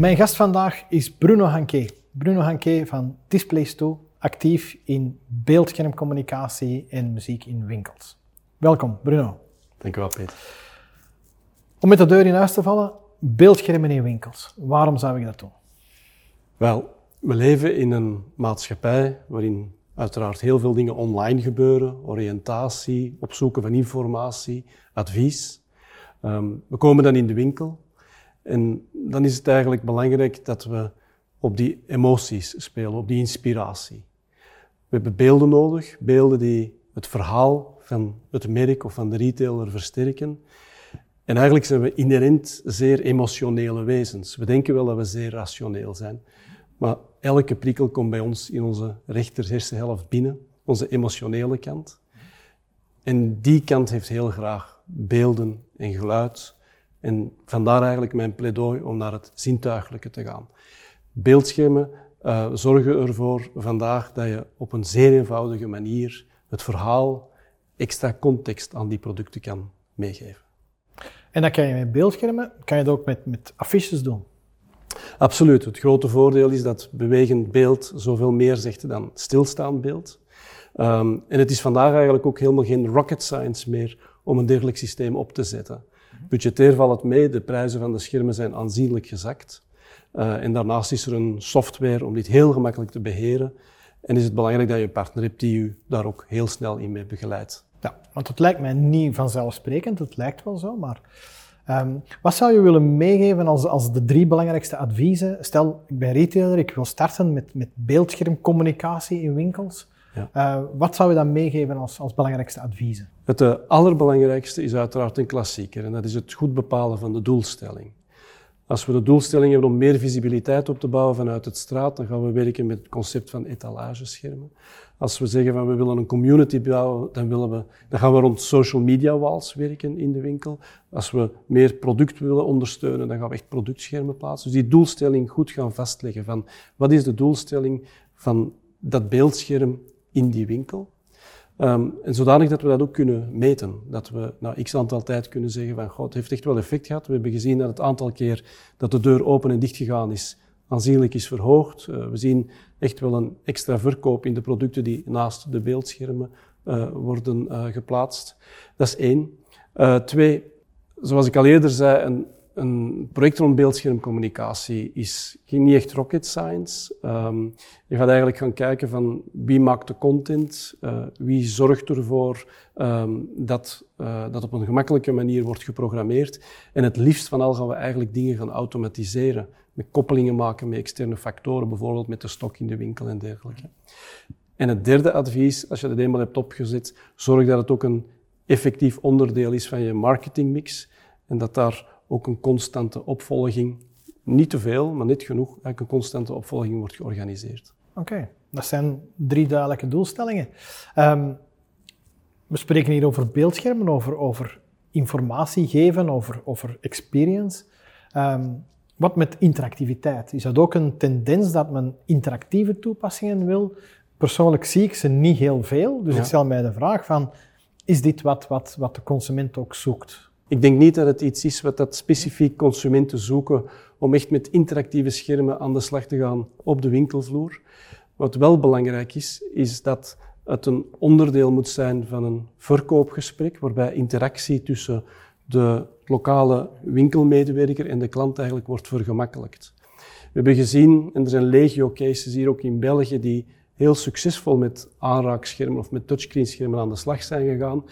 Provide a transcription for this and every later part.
Mijn gast vandaag is Bruno Hanke. Bruno Hanke van Displays 2, actief in beeldschermcommunicatie en muziek in winkels. Welkom, Bruno. Dank u wel, Peter. Om met de deur in huis te vallen, beeldschermen in winkels. Waarom zou ik dat doen? Wel, we leven in een maatschappij waarin uiteraard heel veel dingen online gebeuren. Oriëntatie, opzoeken van informatie, advies. Ehm, we komen dan in de winkel en dan is het eigenlijk belangrijk dat we op die emoties spelen, op die inspiratie. We hebben beelden nodig, beelden die het verhaal van het merk of van de retailer versterken. En eigenlijk zijn we inherent zeer emotionele wezens. We denken wel dat we zeer rationeel zijn, maar elke prikkel komt bij ons in onze rechter hersenhelft binnen, onze emotionele kant. En die kant heeft heel graag beelden en geluid. En vandaar eigenlijk mijn pleidooi om naar het zintuigelijke te gaan. Beeldschermen uh, zorgen ervoor vandaag dat je op een zeer eenvoudige manier het verhaal, extra context aan die producten kan meegeven. En dat kan je met beeldschermen, kan je dat ook met, met affiches doen? Absoluut. Het grote voordeel is dat bewegend beeld zoveel meer zegt dan stilstaand beeld. Um, en het is vandaag eigenlijk ook helemaal geen rocket science meer om een dergelijk systeem op te zetten. Budgetair valt het mee, de prijzen van de schermen zijn aanzienlijk gezakt. Uh, en daarnaast is er een software om dit heel gemakkelijk te beheren. En is het belangrijk dat je een partner hebt die u daar ook heel snel in mee begeleidt. Ja, want het lijkt mij niet vanzelfsprekend, het lijkt wel zo, maar um, wat zou je willen meegeven als, als de drie belangrijkste adviezen? Stel, ik ben retailer, ik wil starten met, met beeldschermcommunicatie in winkels. Ja. Uh, wat zou je dan meegeven als, als belangrijkste adviezen? Het uh, allerbelangrijkste is uiteraard een klassieker en dat is het goed bepalen van de doelstelling. Als we de doelstelling hebben om meer visibiliteit op te bouwen vanuit het straat, dan gaan we werken met het concept van etalageschermen. Als we zeggen van we willen een community bouwen, dan, willen we, dan gaan we rond social media walls werken in de winkel. Als we meer product willen ondersteunen, dan gaan we echt productschermen plaatsen. Dus die doelstelling goed gaan vastleggen van wat is de doelstelling van dat beeldscherm in die winkel. Um, en zodanig dat we dat ook kunnen meten. Dat we na x aantal tijd kunnen zeggen van, god, het heeft echt wel effect gehad. We hebben gezien dat het aantal keer dat de deur open en dicht gegaan is, aanzienlijk is verhoogd. Uh, we zien echt wel een extra verkoop in de producten die naast de beeldschermen uh, worden uh, geplaatst. Dat is één. twee, zoals ik al eerder zei, een een project rond beeldschermcommunicatie is niet echt rocket science. Um, je gaat eigenlijk gaan kijken van wie maakt de content, uh, wie zorgt ervoor um, dat uh, dat op een gemakkelijke manier wordt geprogrammeerd. En het liefst van al gaan we eigenlijk dingen gaan automatiseren. Met koppelingen maken met externe factoren, bijvoorbeeld met de stok in de winkel en dergelijke. En het derde advies, als je dat eenmaal hebt opgezet, zorg dat het ook een effectief onderdeel is van je marketingmix. En dat daar ook een constante opvolging, niet te veel, maar net genoeg, eigenlijk een constante opvolging wordt georganiseerd. Oké, dat zijn drie duidelijke doelstellingen. Um, we spreken hier over beeldschermen, over, over informatie geven, over, over experience. Um, wat met interactiviteit? Is dat ook een tendens dat men interactieve toepassingen wil? Persoonlijk zie ik ze niet heel veel, dus ik stel mij de vraag van, is dit wat, wat, wat de consument ook zoekt? Ik denk niet dat het iets is wat dat specifiek consumenten zoeken om echt met interactieve schermen aan de slag te gaan op de winkelvloer. Wat wel belangrijk is, is dat het een onderdeel moet zijn van een verkoopgesprek, waarbij interactie tussen de lokale winkelmedewerker en de klant eigenlijk wordt vergemakkelijkt. We hebben gezien, en er zijn legio cases hier ook in België, die heel succesvol met aanraakschermen of met touchscreenschermen aan de slag zijn gegaan.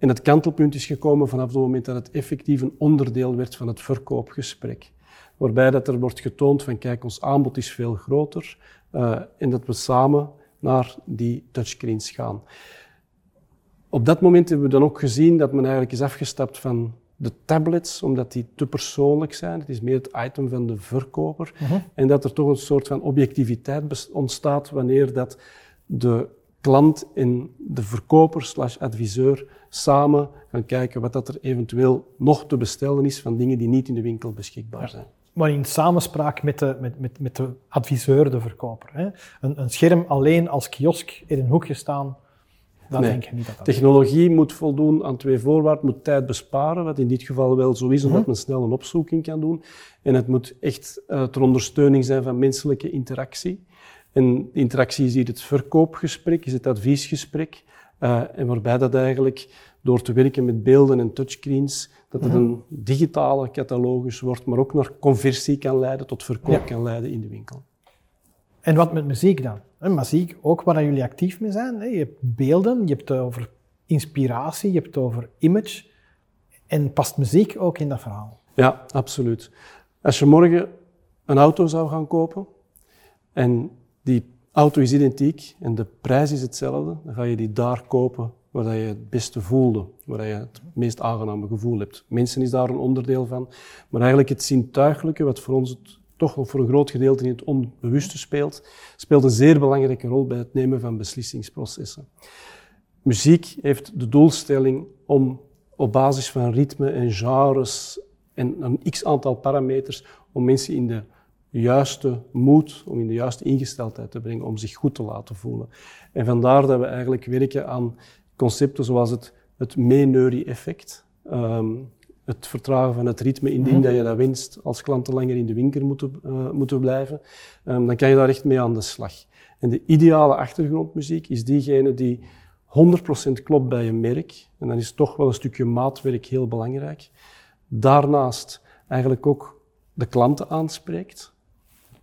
En het kantelpunt is gekomen vanaf het moment dat het effectief een onderdeel werd van het verkoopgesprek. Waarbij dat er wordt getoond van kijk, ons aanbod is veel groter uh, en dat we samen naar die touchscreens gaan. Op dat moment hebben we dan ook gezien dat men eigenlijk is afgestapt van de tablets, omdat die te persoonlijk zijn. Het is meer het item van de verkoper. Uh mhm. -huh. En dat er toch een soort van objectiviteit ontstaat wanneer dat de klant en de verkoper slash adviseur samen gaan kijken wat dat er eventueel nog te bestellen is van dingen die niet in de winkel beschikbaar zijn. Maar in samenspraak met de, met, met, met de adviseur, de verkoper. Hè? Een, een scherm alleen als kiosk in een hoekje staan. Dat denk ik niet dat dat Technologie moet voldoen aan twee voorwaarden. Het moet tijd besparen, wat in dit geval wel zo is, omdat mhm. men snel een opzoeking kan doen. En het moet echt uh, ter ondersteuning zijn van menselijke interactie. En interactie is hier het verkoopgesprek, is het adviesgesprek. Uh, en waarbij dat eigenlijk door te werken met beelden en touchscreens, dat het mhm. een digitale catalogus wordt, maar ook naar conversie kan leiden, tot verkoop kan leiden in de winkel. En wat met muziek dan? muziek, ook waar jullie actief mee zijn. Je hebt beelden, je hebt het over inspiratie, je hebt het over image. En past muziek ook in dat verhaal? Ja, absoluut. Als je morgen een auto zou gaan kopen en die auto is identiek en de prijs is hetzelfde, dan ga je die daar kopen waar je het beste voelde, waar je het meest aangename gevoel hebt. Mensen is daar een onderdeel van, maar eigenlijk het zintuigelijke, wat voor ons het, toch nog voor een groot gedeelte in het onbewuste speelt, speelt een zeer belangrijke rol bij het nemen van beslissingsprocessen. Muziek heeft de doelstelling om op basis van ritme en genres en een x aantal parameters om mensen in de juiste moed, om in de juiste ingesteldheid te brengen, om zich goed te laten voelen. En vandaar dat we eigenlijk werken aan concepten zoals het, het meeneurie-effect, um, het vertragen van het ritme indien mm dat je dat wenst als klanten langer in de winkel moeten, uh, moeten blijven, um, dan kan je daar echt mee aan de slag. En de ideale achtergrondmuziek is diegene die 100% klopt bij je merk. En dan is toch wel een stukje maatwerk heel belangrijk. Daarnaast eigenlijk ook de klanten aanspreekt,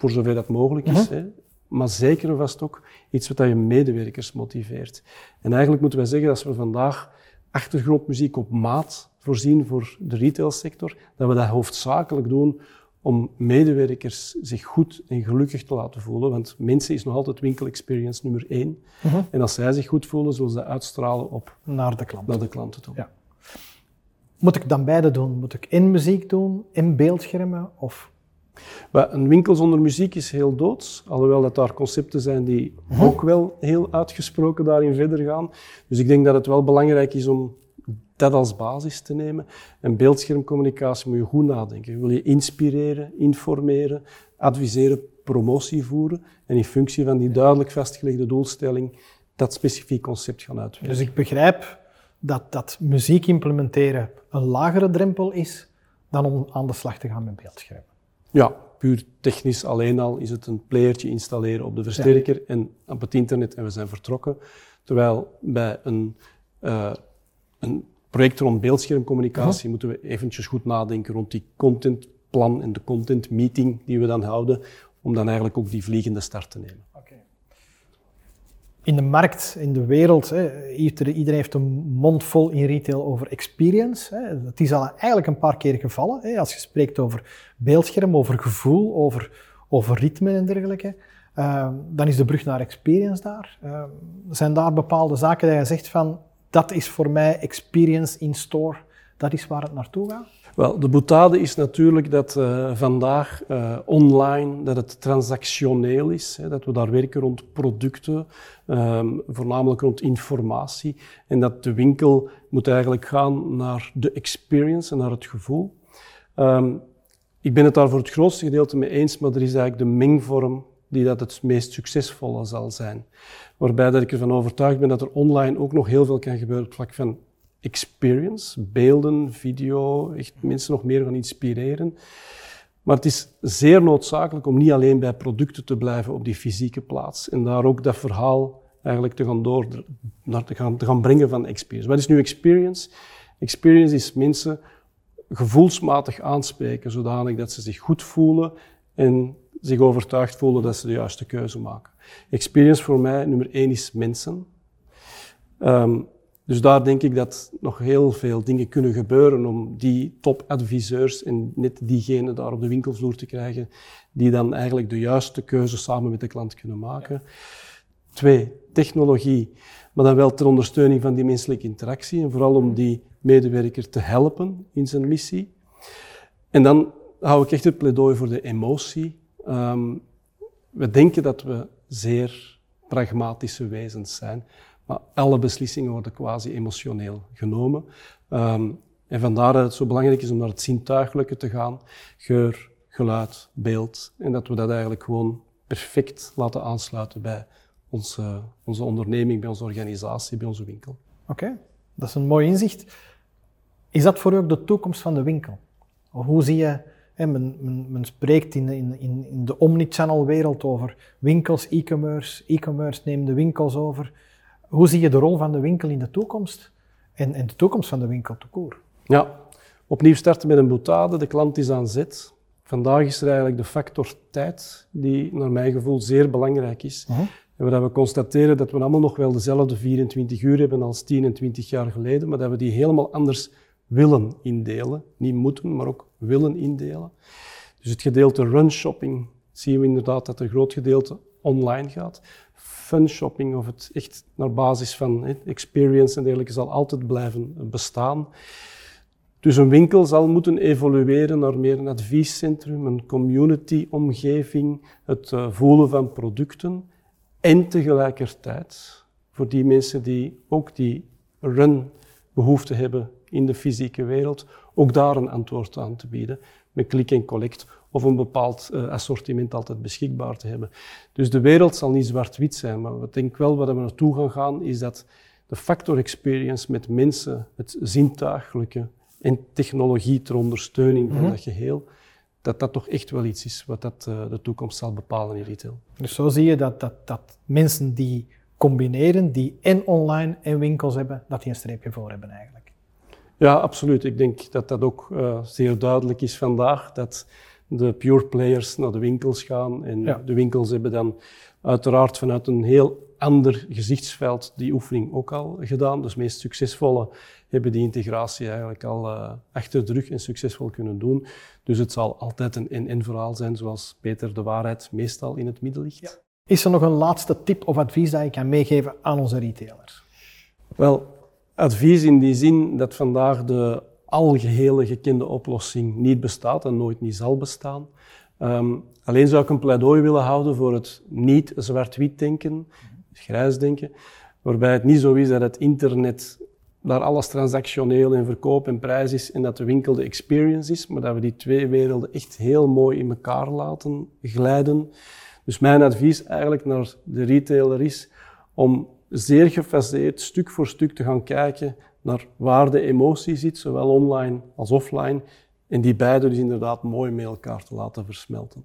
voor zover dat mogelijk is. Mhm. hè. Maar zeker en vast ook iets wat je medewerkers motiveert. En eigenlijk moeten wij zeggen dat we vandaag achtergrondmuziek op maat voorzien voor de retailsector, dat we dat hoofdzakelijk doen om medewerkers zich goed en gelukkig te laten voelen. Want mensen is nog altijd winkel-experience nummer één. Mhm. En als zij zich goed voelen, zullen ze uitstralen op naar de klant. Naar de klanten toe. Ja. Moet ik dan beide doen? Moet ik in muziek doen, in beeldschermen of een winkel zonder muziek is heel doods, alhoewel dat daar concepten zijn die mhm. ook wel heel uitgesproken daarin verder gaan. Dus ik denk dat het wel belangrijk is om dat als basis te nemen. En beeldschermcommunicatie moet je goed nadenken. Wil je inspireren, informeren, adviseren, promotie voeren en in functie van die duidelijk vastgelegde doelstelling dat specifiek concept gaan uitwerken. Dus ik begrijp dat, dat muziek implementeren een lagere drempel is dan om aan de slag te gaan met beeldscherm. Ja, puur technisch alleen al is het een playertje installeren op de versterker en op het internet en we zijn vertrokken. Terwijl bij een, uh, een project rond beeldschermcommunicatie moeten we eventjes goed nadenken rond die contentplan en de content meeting die we dan houden, om dan eigenlijk ook die vliegende start te nemen in de markt, in de wereld, iedereen heeft een mond vol in retail over experience. Het is al eigenlijk een paar keer gevallen. Als je spreekt over beeldscherm, over gevoel, over, over ritme en dergelijke. Uh, dan is de brug naar experience daar. Uh, zijn daar bepaalde zaken dat je zegt van, dat is voor mij experience in store, dat is waar het naartoe gaat? Wel, de boetade is natuurlijk dat uh, vandaag uh, online dat het transactioneel is, hè, dat we daar werken rond producten, um, voornamelijk rond informatie, en dat de winkel moet eigenlijk gaan naar de experience en naar het gevoel. Um, ik ben het daar voor het grootste gedeelte mee eens, maar er is eigenlijk de mengvorm die dat het meest succesvolle zal zijn. Waarbij dat ik ervan overtuigd ben dat er online ook nog heel veel kan gebeuren op het vlak van experience, beelden, video, echt mensen nog meer gaan inspireren. Maar het is zeer noodzakelijk om niet alleen bij producten te blijven op die fysieke plaats en daar ook dat verhaal eigenlijk te gaan, door, naar te, gaan, te gaan brengen van experience. Wat is nu experience? Experience is mensen gevoelsmatig aanspreken, zodanig dat ze zich goed voelen en zich overtuigd voelen dat ze de juiste keuze maken. Experience voor mij, nummer één, is mensen. Um, dus daar denk ik dat nog heel veel dingen kunnen gebeuren om die topadviseurs en net diegenen daar op de winkelvloer te krijgen, die dan eigenlijk de juiste keuze samen met de klant kunnen maken. Twee, technologie, maar dan wel ter ondersteuning van die menselijke interactie en vooral om die medewerker te helpen in zijn missie. En dan hou ik echt het pleidooi voor de emotie. Um, we denken dat we zeer pragmatische wezens zijn. Maar alle beslissingen worden quasi emotioneel genomen. Um, en vandaar dat het zo belangrijk is om naar het zintuigelijke te gaan. Geur, geluid, beeld. En dat we dat eigenlijk gewoon perfect laten aansluiten bij onze, onze onderneming, bij onze organisatie, bij onze winkel. Oké, dat is een mooi inzicht. Is dat voor u ook de toekomst van de winkel? Of hoe zie je, hè, men, men, spreekt in, in, in de omnichannel-wereld over winkels, e-commerce, e-commerce neemt de winkels over. Hoe zie je de rol van de winkel in de toekomst en, en de toekomst van de winkel? Ja, opnieuw starten met een boutade, de klant is aan zet. Vandaag is er eigenlijk de factor tijd die naar mijn gevoel zeer belangrijk is. Uh -huh. En waar we constateren dat we allemaal nog wel dezelfde 24 uur hebben als 10 en 20 jaar geleden, maar dat we die helemaal anders willen indelen. Niet moeten, maar ook willen indelen. Dus het gedeelte run shopping zien we inderdaad dat een groot gedeelte online gaat. Fun shopping, of het echt naar basis van experience en dergelijke, zal altijd blijven bestaan. Dus een winkel zal moeten evolueren naar meer een adviescentrum, een community-omgeving, het uh, voelen van producten. En tegelijkertijd, voor die mensen die ook die run-behoefte hebben in de fysieke wereld, ook daar een antwoord aan te bieden. Met click en collect of een bepaald uh, assortiment altijd beschikbaar te hebben. Dus de wereld zal niet zwart-wit zijn, maar ik denk wel waar we naartoe gaan gaan, is dat de factor experience met mensen, het zintuigelijke en technologie ter ondersteuning van mm -hmm. dat geheel, dat dat toch echt wel iets is wat dat, uh, de toekomst zal bepalen in retail. Dus zo zie je dat, dat, dat mensen die combineren, die en online en winkels hebben, dat die een streepje voor hebben eigenlijk. Ja, absoluut. Ik denk dat dat ook uh, zeer duidelijk is vandaag, dat de pure players naar de winkels gaan en ja. de winkels hebben dan uiteraard vanuit een heel ander gezichtsveld die oefening ook al gedaan. Dus de meest succesvolle hebben die integratie eigenlijk al uh, achter de rug en succesvol kunnen doen. Dus het zal altijd een en-en verhaal zijn, zoals Peter de waarheid meestal in het midden ligt. Ja. Is er nog een laatste tip of advies dat je kan meegeven aan onze retailers? Wel, advies in die zin dat vandaag de algehele gekende oplossing niet bestaat en nooit niet zal bestaan. Um, alleen zou ik een pleidooi willen houden voor het niet zwart-wit denken, grijs denken, waarbij het niet zo is dat het internet daar alles transactioneel en verkoop en prijs is en dat de winkel de experience is, maar dat we die twee werelden echt heel mooi in elkaar laten glijden. Dus mijn advies eigenlijk naar de retailer is om zeer gefaseerd, stuk voor stuk te gaan kijken naar waar de emotie zit, zowel online als offline, en die beide dus inderdaad mooi met elkaar te laten versmelten.